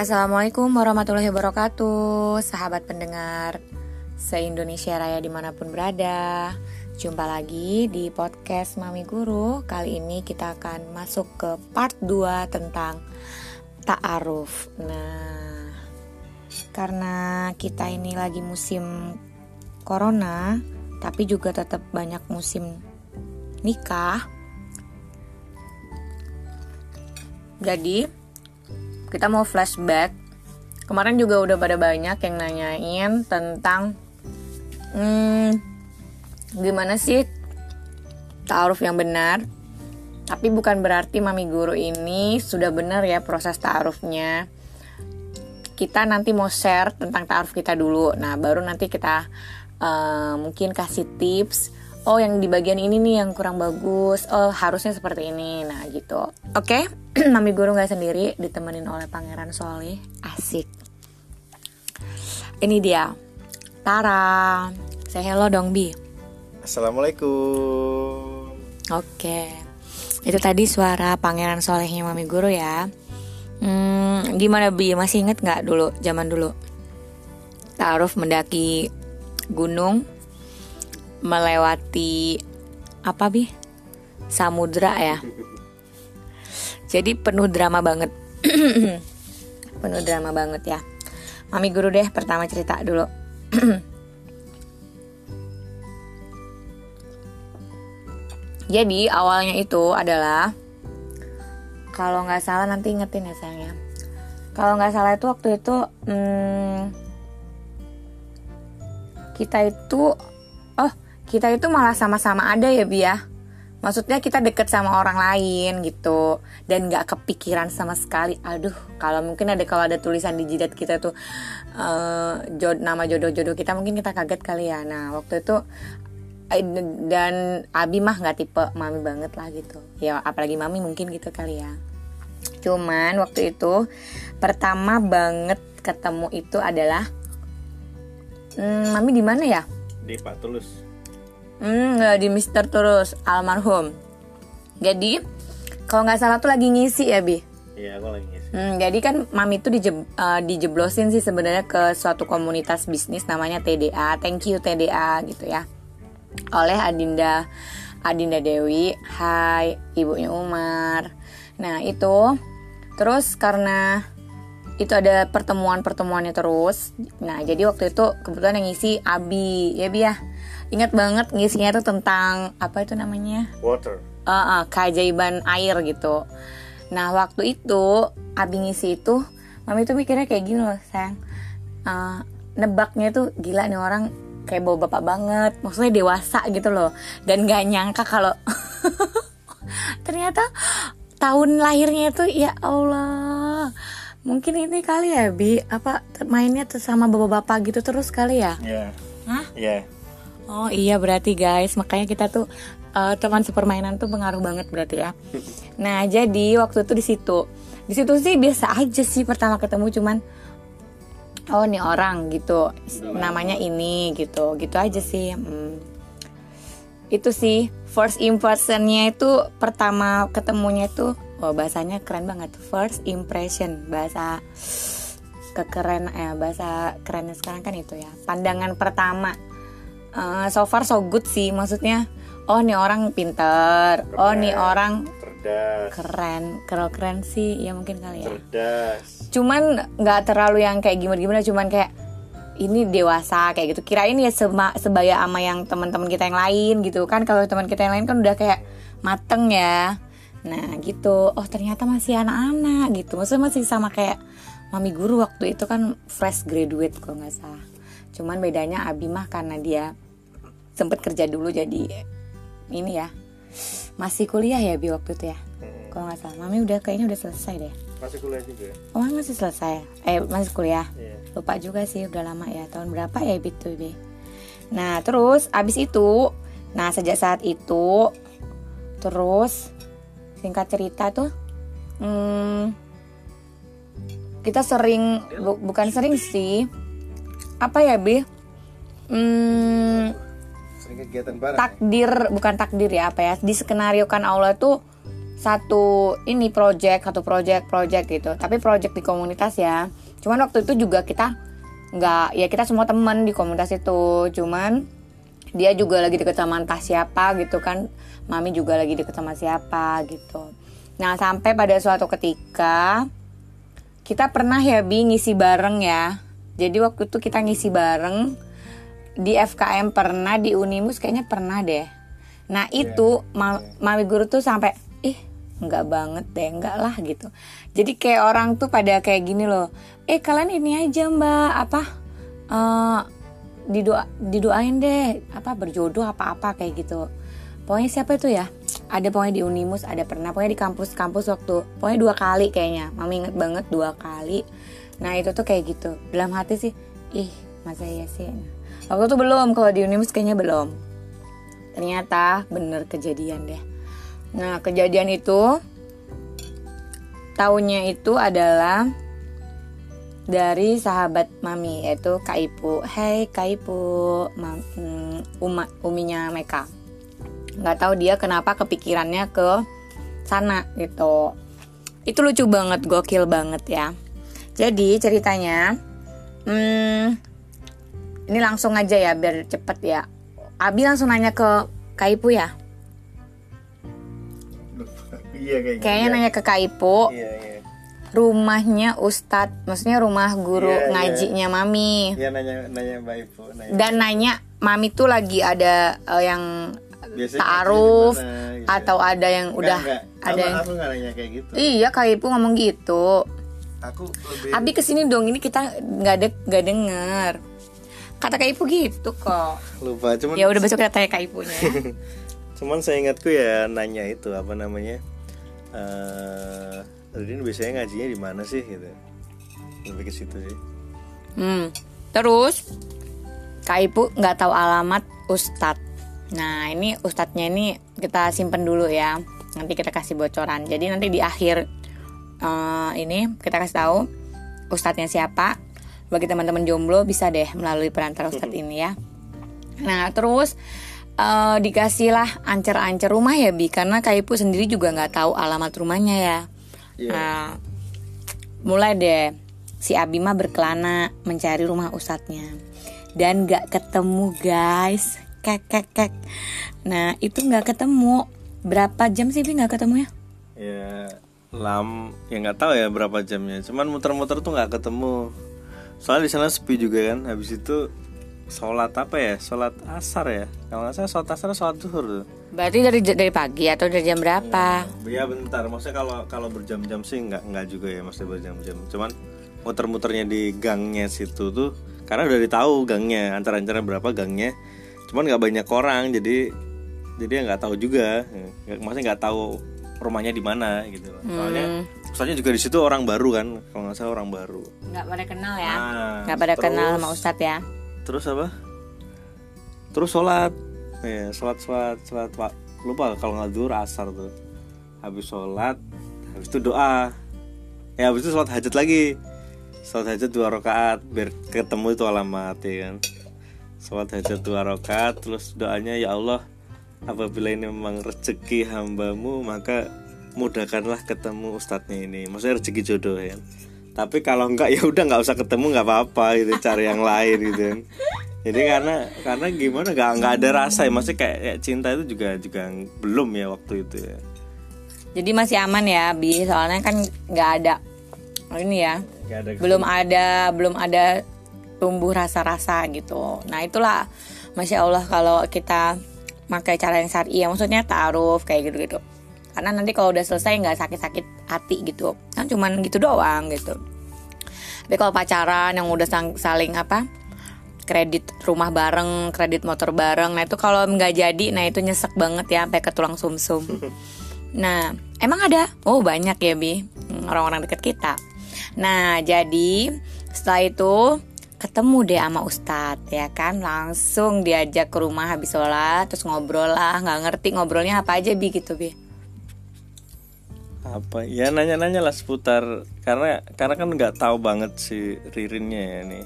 Assalamualaikum warahmatullahi wabarakatuh Sahabat pendengar Se-Indonesia Raya di mana pun berada. Jumpa lagi di podcast Mami Guru. Kali ini kita akan masuk ke part 2 tentang Ta'aruf. Nah Karena kita ini lagi musim Corona Tapi juga tetap banyak musim nikah. Jadi kita mau flashback. Kemarin juga udah pada banyak yang nanyain tentang hmm, gimana sih taaruf yang benar? Tapi bukan berarti mami guru ini sudah benar ya proses taarufnya. Kita nanti mau share tentang taaruf kita dulu. Nah baru nanti kita uh, mungkin kasih tips oh yang di bagian ini nih yang kurang bagus oh harusnya seperti ini. Nah gitu. Oke okay? mami guru nggak sendiri ditemenin oleh pangeran Soleh asik. Ini dia. Tara. Saya hello dong bi. Assalamualaikum. Oke. Okay. itu tadi suara pangeran solehnya mami guru ya. Hmm, gimana bi? Masih inget nggak dulu zaman dulu? Taruh mendaki gunung melewati apa bi? Samudra ya? Jadi penuh drama banget. Penuh drama banget ya. Mami guru deh pertama cerita dulu. Jadi awalnya itu adalah kalau nggak salah nanti ingetin ya sayangnya kalau nggak salah itu waktu itu hmm, kita itu kita itu malah sama-sama ada ya Bi ya. Maksudnya kita deket sama orang lain gitu. Dan nggak kepikiran sama sekali. Aduh kalau mungkin ada kalau ada tulisan di jidat kita tuh uh, jod nama jodoh-jodoh kita mungkin kita kaget kali ya. Nah waktu itu eh, dan Abi mah nggak tipe mami banget lah gitu. Ya apalagi mami mungkin gitu kali ya. Cuman waktu itu pertama banget ketemu itu adalah hmm, mami di mana ya? Di Pak Tulus Hmm, nggak di Mister terus almarhum. Jadi kalau nggak salah tuh lagi ngisi ya bi. Iya, aku lagi ngisi. Hmm, jadi kan mami tuh dijeb, uh, dijeblosin sih sebenarnya ke suatu komunitas bisnis namanya TDA. Thank you TDA gitu ya. Oleh Adinda Adinda Dewi. Hai, ibunya Umar. Nah itu terus karena itu ada pertemuan-pertemuannya terus. Nah jadi waktu itu kebetulan yang ngisi Abi ya bi ya ingat banget ngisinya tuh tentang apa itu namanya? Water. Uh, uh, keajaiban air gitu. Nah waktu itu abi ngisi itu mami tuh mikirnya kayak gini loh sayang. Uh, nebaknya tuh gila nih orang kayak bawa bapak banget maksudnya dewasa gitu loh. Dan gak nyangka kalau ternyata tahun lahirnya itu ya Allah. Mungkin ini kali ya bi. Apa mainnya sama bapak-bapak gitu terus kali ya? Iya. Yeah. Hah? Iya. yeah. Oh iya berarti guys, makanya kita tuh uh, teman sepermainan tuh pengaruh banget berarti ya. Nah jadi waktu itu di situ, di situ sih biasa aja sih pertama ketemu cuman oh nih orang gitu, namanya ini gitu, gitu aja sih. Hmm. Itu sih first impressionnya itu pertama ketemunya itu, oh bahasanya keren banget, first impression bahasa kekeren ya bahasa kerennya sekarang kan itu ya, pandangan pertama uh, so far so good sih maksudnya oh nih orang pinter keren, oh nih orang cerdas. keren keren keren sih ya mungkin kali ya. Cerdas. Cuman nggak terlalu yang kayak gimana gimana cuman kayak ini dewasa kayak gitu. Kirain ya seba, sebaya ama yang teman-teman kita yang lain gitu kan. Kalau teman kita yang lain kan udah kayak mateng ya. Nah gitu. Oh ternyata masih anak-anak gitu. Maksudnya masih sama kayak mami guru waktu itu kan fresh graduate kalau nggak salah cuman bedanya Abi mah karena dia sempet kerja dulu jadi ini ya masih kuliah ya Bi waktu itu ya? Hmm. kalau nggak salah. Mami udah kayaknya udah selesai deh. Masih kuliah juga oh masih selesai. Eh masih kuliah? Yeah. lupa juga sih udah lama ya. Tahun berapa ya Bi tuh Bi nah terus abis itu nah sejak saat itu terus singkat cerita tuh hmm, kita sering bu, bukan sering sih apa ya bi? Hmm, bareng takdir ya? bukan takdir ya apa ya? Di skenario kan Allah tuh satu ini project satu project project gitu. Tapi project di komunitas ya. Cuman waktu itu juga kita nggak ya kita semua temen di komunitas itu. Cuman dia juga lagi deket sama entah siapa gitu kan. Mami juga lagi deket sama siapa gitu. Nah sampai pada suatu ketika kita pernah ya bi ngisi bareng ya jadi waktu itu kita ngisi bareng di FKM pernah di Unimus kayaknya pernah deh. Nah itu ma- mami guru tuh sampai ih nggak banget deh nggak lah gitu. Jadi kayak orang tuh pada kayak gini loh eh kalian ini aja mbak apa eh didoa didoain deh apa berjodoh apa apa kayak gitu. Pokoknya siapa itu ya ada pokoknya di Unimus ada pernah. Pokoknya di kampus-kampus waktu pokoknya dua kali kayaknya. Mami inget banget dua kali. Nah itu tuh kayak gitu. Dalam hati sih ih masa iya sih? Waktu itu belum. Kalau di Unimus kayaknya belum. Ternyata bener kejadian deh. Nah kejadian itu tahunnya itu adalah dari sahabat mami yaitu Kak Ipu. Hey Kak Ipu, Ma- mm, Uma, uminya Meka. Nggak tahu dia kenapa kepikirannya ke sana gitu. Itu lucu banget, gokil banget ya. Jadi ceritanya, hmm, ini langsung aja ya biar cepet ya. Abi langsung nanya ke Kak Ipu ya. Iya kayaknya. Kayaknya iya. nanya ke Kak Ipu. Iya iya. rumahnya Ustadz, maksudnya rumah guru Iya, iya. ngajinya Mami. Iya nanya nanya Mbak Ibu. Nanya. Dan nanya Mami tuh lagi ada eh, yang Biasanya ta'aruf gitu. atau ada yang Enggak, udah enggak. ada yang aku nanya kayak gitu. Iya, Kak Ipu ngomong gitu. Aku lebih Abi ke sini dong, ini kita nggak de nggak denger. Kata Kak Ipu gitu kok. lupa cuman Ya udah besok kita tanya Kak Ipunya. ya. cuman saya ingatku ya nanya itu apa namanya eh Ridin biasanya ngajinya di mana sih gitu lebih ke situ sih Hmm. Terus Kak Ipu nggak tahu alamat Ustadz. Nah ini Ustadznya ini kita simpen dulu ya. Nanti kita kasih bocoran. Jadi nanti di akhir eh, ini kita kasih tahu Ustadznya siapa. Bagi teman-teman jomblo bisa deh melalui perantara Ustadz ini ya. Nah terus eh, dikasihlah ancer-ancer rumah ya bi karena Kak Ipu sendiri juga nggak tahu alamat rumahnya ya. Iya. Nah, mulai deh si Abima berkelana mencari rumah ustadznya dan nggak ketemu guys kek kek kek. Nah itu nggak ketemu. Berapa jam sih bi nggak ketemu ya ya lam ya nggak tahu ya berapa jamnya. Cuman muter-muter tuh nggak ketemu. Soalnya di sana sepi juga kan. Habis itu sholat apa ya? Sholat asar ya? Kalau nggak salah sholat asar sholat zuhur tuh. Berarti dari dari pagi atau dari jam berapa? Ya bentar. Maksudnya kalau kalau berjam-jam sih nggak nggak juga ya maksudnya berjam-jam. Cuman muter-muternya di gangnya situ tuh karena udah ditahu gangnya antara-antara berapa gangnya cuman nggak banyak orang jadi jadi ya nggak tahu juga. Maksudnya nggak tahu rumahnya di mana gitu. Loh. soalnya soalnya juga di situ orang baru kan kalau nggak salah orang baru. Nggak pada kenal ya? Nah, nggak pada terus- kenal sama ustadz ya? terus apa? Terus sholat. Ya sholat sholat sholat pak lupa kalau nggak zuhur asar tuh. Habis sholat habis itu doa. Ya habis itu sholat hajat lagi. Sholat hajat dua rakaat biar ketemu itu alamat ya kan sholat hajat dua rakaat terus doanya ya Allah apabila ini memang rezeki hambamu maka mudahkanlah ketemu ustadznya ini. Maksudnya rezeki jodoh ya. Tapi kalau enggak ya udah nggak usah ketemu nggak apa-apa gitu cari yang lain gitu. Jadi karena karena gimana nggak nggak ada rasa ya. Maksudnya kayak, kayak cinta itu juga juga belum ya waktu itu ya. Jadi masih aman ya bi? Soalnya kan nggak ada ini ya ada belum ada belum ada tumbuh rasa-rasa gitu. Nah itulah masya Allah kalau kita pakai cara yang syari ya maksudnya taaruf kayak gitu-gitu. Karena nanti kalau udah selesai nggak sakit-sakit hati gitu. Kan cuman gitu doang gitu. Tapi kalau pacaran yang udah saling apa kredit rumah bareng, kredit motor bareng, nah itu kalau nggak jadi, nah itu nyesek banget ya sampai ke tulang sumsum. Nah, emang ada? Oh banyak ya bi orang-orang deket kita. Nah jadi setelah itu ketemu deh sama Ustadz ya kan? Langsung diajak ke rumah habis sholat terus ngobrol lah. Nggak ngerti ngobrolnya apa aja bi gitu bi. Apa? Ya nanya-nanya lah seputar karena karena kan nggak tahu banget si Ririnnya ya nih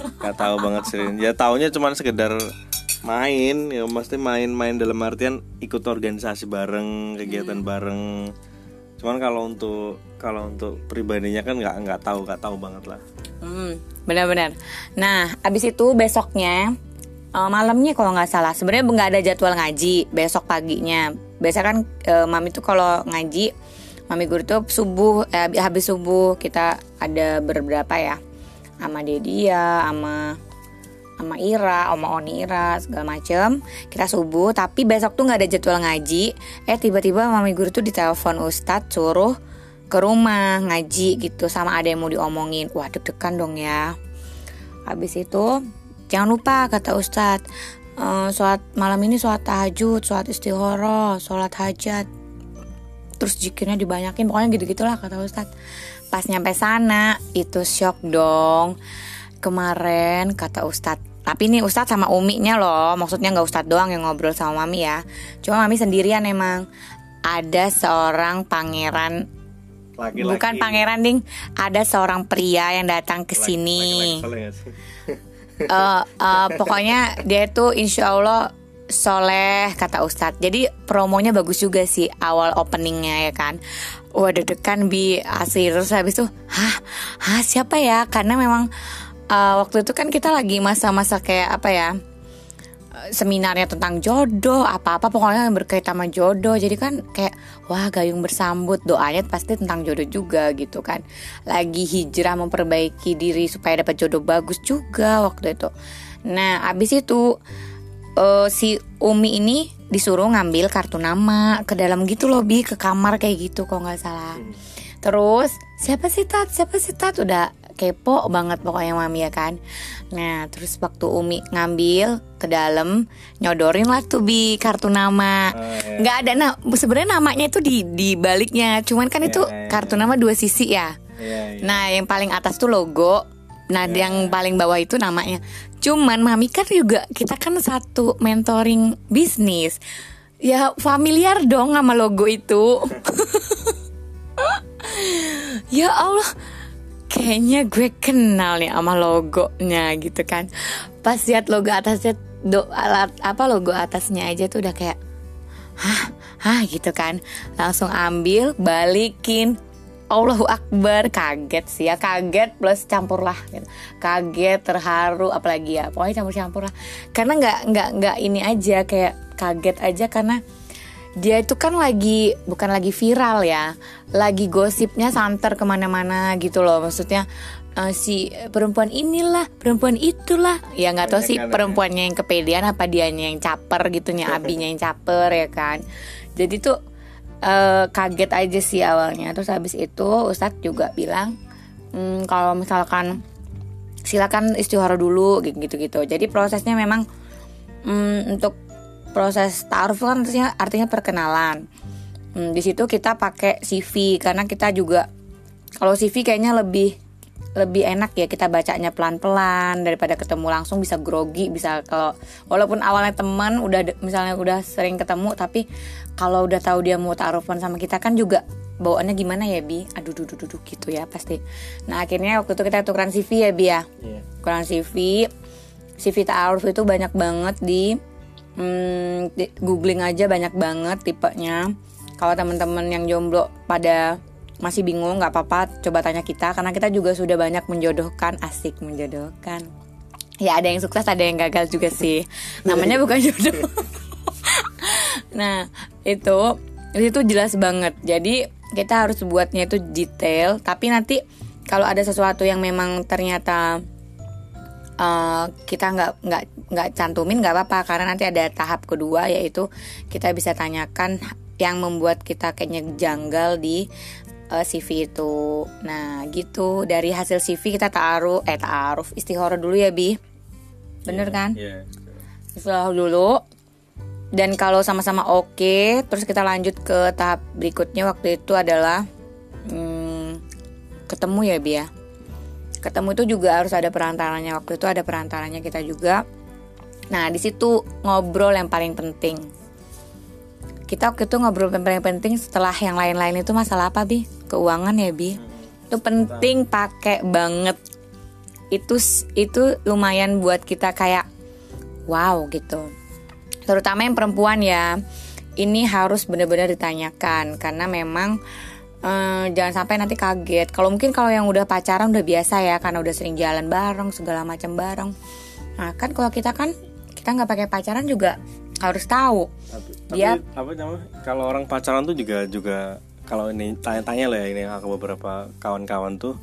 nggak tahu banget si Ririn. Ya taunya cuman sekedar main ya mesti main-main dalam artian ikut organisasi bareng kegiatan bareng. Cuman kalau untuk kalau untuk pribadinya kan nggak nggak tahu nggak tahu banget lah Hmm, benar-benar. Nah, abis itu besoknya eh, malamnya kalau nggak salah, sebenarnya nggak ada jadwal ngaji besok paginya. Biasa kan eh, mami tuh kalau ngaji, mami guru tuh subuh, eh, habis subuh kita ada beberapa ya, sama Dedia, sama sama Ira, Oma Oni Ira, segala macem. Kita subuh, tapi besok tuh nggak ada jadwal ngaji. Eh tiba-tiba mami guru tuh ditelepon Ustadz suruh ke rumah ngaji gitu sama ada yang mau diomongin. Wah deg-degan dong ya. Habis itu jangan lupa kata Ustadz eh, sholat malam ini sholat tahajud sholat istihoroh sholat hajat. Terus zikirnya dibanyakin pokoknya gitu gitulah kata Ustadz. Pas nyampe sana itu shock dong. Kemarin kata Ustadz. Tapi ini Ustadz sama Umi-nya loh Maksudnya nggak Ustadz doang yang ngobrol sama Mami ya. Cuma Mami sendirian emang. Ada seorang pangeran laki-laki Bukan pangeran ding, ada seorang pria yang datang ke Laki- sini. Eh, eh, pokoknya dia tuh insya Allah soleh kata Ustadz. Jadi promonya bagus juga sih awal openingnya ya kan. Wah deg-degan bi asli terus habis itu, hah, hah siapa ya? Karena memang eh, waktu itu kan kita lagi masa-masa kayak apa ya? Seminarnya tentang jodoh apa-apa pokoknya yang berkaitan sama jodoh. Jadi kan kayak wah gayung bersambut doanya pasti tentang jodoh juga gitu kan. Lagi hijrah memperbaiki diri supaya dapat jodoh bagus juga waktu itu. Nah abis itu eh, si Umi ini disuruh ngambil kartu nama ke dalam gitu loh bi ke kamar kayak gitu kok nggak salah. Terus siapa sih tat? Siapa sih tat? Udah kepo banget pokoknya mami ya kan? Nah terus waktu Umi ngambil ke dalam nyodorin lah tuh bi kartu nama Oh, iya. nggak ada nah sebenarnya namanya itu di di baliknya cuman kan itu Iya, iya, kartu nama dua sisi ya. Nah, yang paling atas tuh logo. Nah, yang paling bawah itu namanya. Cuman mami kan juga kita kan satu mentoring bisnis. Ya familiar dong sama logo itu. ya Allah. Kayaknya gue kenal nih sama logonya gitu kan. Pas lihat logo atasnya do, alat apa logo atasnya aja tuh udah kayak hah? Hah? gitu kan. Langsung ambil balikin. Allahu Akbar. Kaget sih ya. Kaget plus campur lah gitu. kaget terharu apalagi ya. Pokoknya campur campur lah karena nggak nggak nggak ini aja kayak kaget aja karena dia itu kan lagi bukan lagi viral ya. Lagi gosipnya santer ke mana-mana gitu loh. Maksudnya eh, si perempuan inilah perempuan itulah. Ya nggak tahu sih perempuannya yang kepedean apa dianya yang caper gitunya abinya yang caper ya kan? Jadi tuh eh, kaget aja sih awalnya. Terus habis itu Ustadz juga bilang "Hmm, kalau misalkan silakan istihara dulu gitu gitu jadi prosesnya memang hmm, untuk proses taaruf kan artinya artinya perkenalan. Hmm, di situ kita pakai CV karena kita juga kalau CV kayaknya lebih lebih enak ya kita bacanya pelan-pelan daripada ketemu langsung bisa grogi bisa kalau walaupun awalnya teman udah misalnya udah sering ketemu tapi kalau udah tahu dia mau taarufan sama kita kan juga bawaannya gimana ya bi? Aduh duduk duduk gitu ya pasti. Nah akhirnya waktu itu kita tukeran CV ya bi ya? Iya. tukeran CV CV taaruf itu banyak banget di, hmm, di googling aja banyak banget tipenya. Kalau teman-teman yang jomblo pada masih bingung nggak apa-apa coba tanya kita karena kita juga sudah banyak menjodohkan asik menjodohkan. Ya ada yang sukses ada yang gagal juga sih. Namanya bukan jodoh. Nah itu itu jelas banget. Jadi kita harus buatnya itu detail tapi nanti kalau ada sesuatu yang memang ternyata eh, kita nggak nggak nggak cantumin nggak apa-apa. Karena nanti ada tahap kedua yaitu kita bisa tanyakan yang membuat kita kayaknya janggal di eh, CV itu. Nah gitu dari hasil CV kita taruh eh taaruf istihara dulu ya bi, bener kan? Iya. Istihara dulu. Dan kalau sama-sama oke, terus kita lanjut ke tahap berikutnya waktu itu adalah hmm, ketemu ya bi ya. Ketemu itu juga harus ada perantaranya. Waktu itu ada perantaranya kita juga. Nah di situ ngobrol yang paling penting. Kita waktu itu ngobrol yang paling penting setelah yang lain-lain itu masalah apa bi? Keuangan ya bi. Itu penting pakai banget. Itu itu lumayan buat kita kayak wow gitu. Terutama yang perempuan ya. Ini harus benar-benar ditanyakan karena memang eh, jangan sampai nanti kaget. Kalau mungkin kalau yang udah pacaran udah biasa ya karena udah sering jalan bareng segala macam bareng. Nah kan kalau kita kan kita nggak pakai pacaran juga harus tahu. Tapi, Dia- tapi apa namanya kalau orang pacaran tuh juga juga kalau ini tanya-tanya lah ya ini ke beberapa kawan-kawan tuh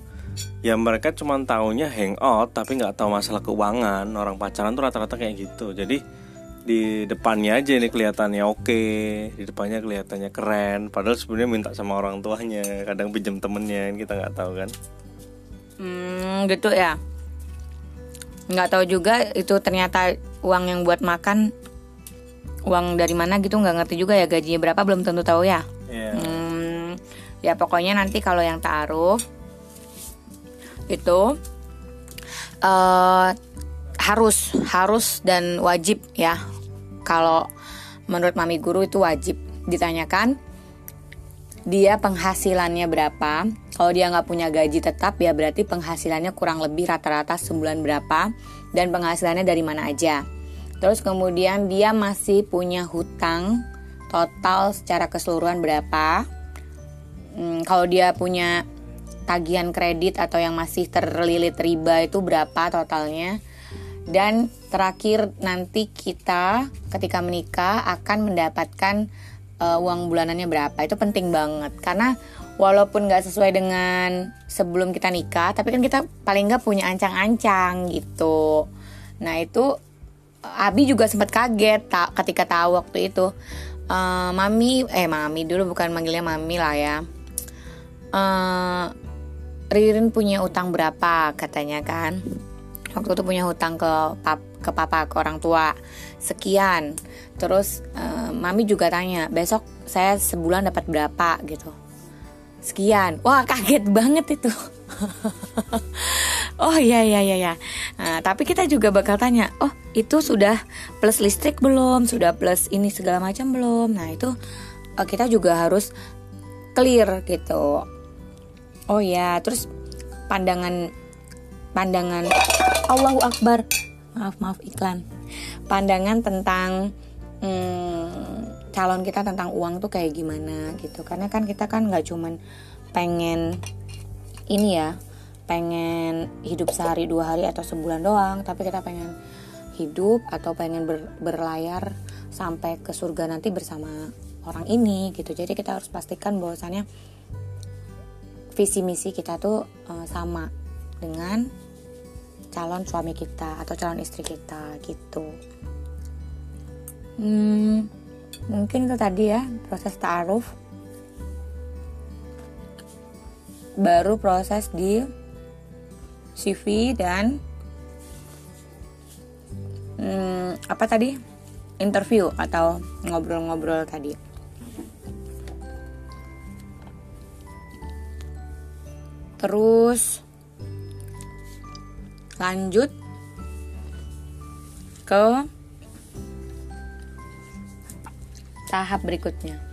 ya mereka cuma taunya hangout tapi nggak tahu masalah keuangan orang pacaran tuh rata-rata kayak gitu jadi di depannya aja ini kelihatannya oke di depannya kelihatannya keren padahal sebenarnya minta sama orang tuanya kadang pinjam temennya kita nggak tahu kan Hmm, gitu ya. Nggak tahu juga itu ternyata uang yang buat makan uang dari mana gitu nggak ngerti juga ya gajinya berapa belum tentu tahu ya. Iya. Ya pokoknya nanti kalau yang taruh itu eh harus harus dan wajib ya. Kalau menurut mami guru itu wajib ditanyakan dia penghasilannya berapa. Kalau dia nggak punya gaji tetap ya berarti penghasilannya kurang lebih rata-rata sebulan berapa dan penghasilannya dari mana aja. Terus kemudian dia masih punya hutang total secara keseluruhan berapa. Hmm, kalau dia punya tagihan kredit atau yang masih terlilit riba itu berapa totalnya. Dan terakhir nanti kita ketika menikah akan mendapatkan uh, uang bulanannya berapa. Itu penting banget karena walaupun nggak sesuai dengan sebelum kita nikah, tapi kan kita paling nggak punya ancang-ancang gitu. Nah itu Abi juga sempat kaget tak ketika tahu waktu itu. Eh, mami, eh mami dulu bukan manggilnya mami lah ya. Eh, Ririn punya utang berapa katanya kan? Waktu itu punya hutang ke pap, ke papa ke orang tua sekian. Terus eh, mami juga tanya besok saya sebulan dapat berapa gitu. Sekian. Wah kaget banget itu. oh iya iya iya iya. Nah, tapi kita juga bakal tanya, oh itu sudah plus listrik belum? Sudah plus ini segala macam belum? Nah itu eh, kita juga harus clear gitu. Oh ya, terus pandangan pandangan Allahu Akbar. Maaf maaf iklan. Pandangan tentang hmm, calon kita tentang uang tuh kayak gimana gitu. Karena kan kita kan nggak cuman pengen ini ya, pengen hidup sehari dua hari atau sebulan doang, tapi kita pengen hidup atau pengen ber- berlayar sampai ke surga nanti bersama orang ini gitu. Jadi kita harus pastikan bahwasannya visi misi kita tuh eh, sama dengan calon suami kita atau calon istri kita gitu. Hmm, mungkin itu tadi ya proses taaruf. Baru proses di CV dan hmm, apa tadi interview atau ngobrol-ngobrol tadi. Terus lanjut ke tahap berikutnya.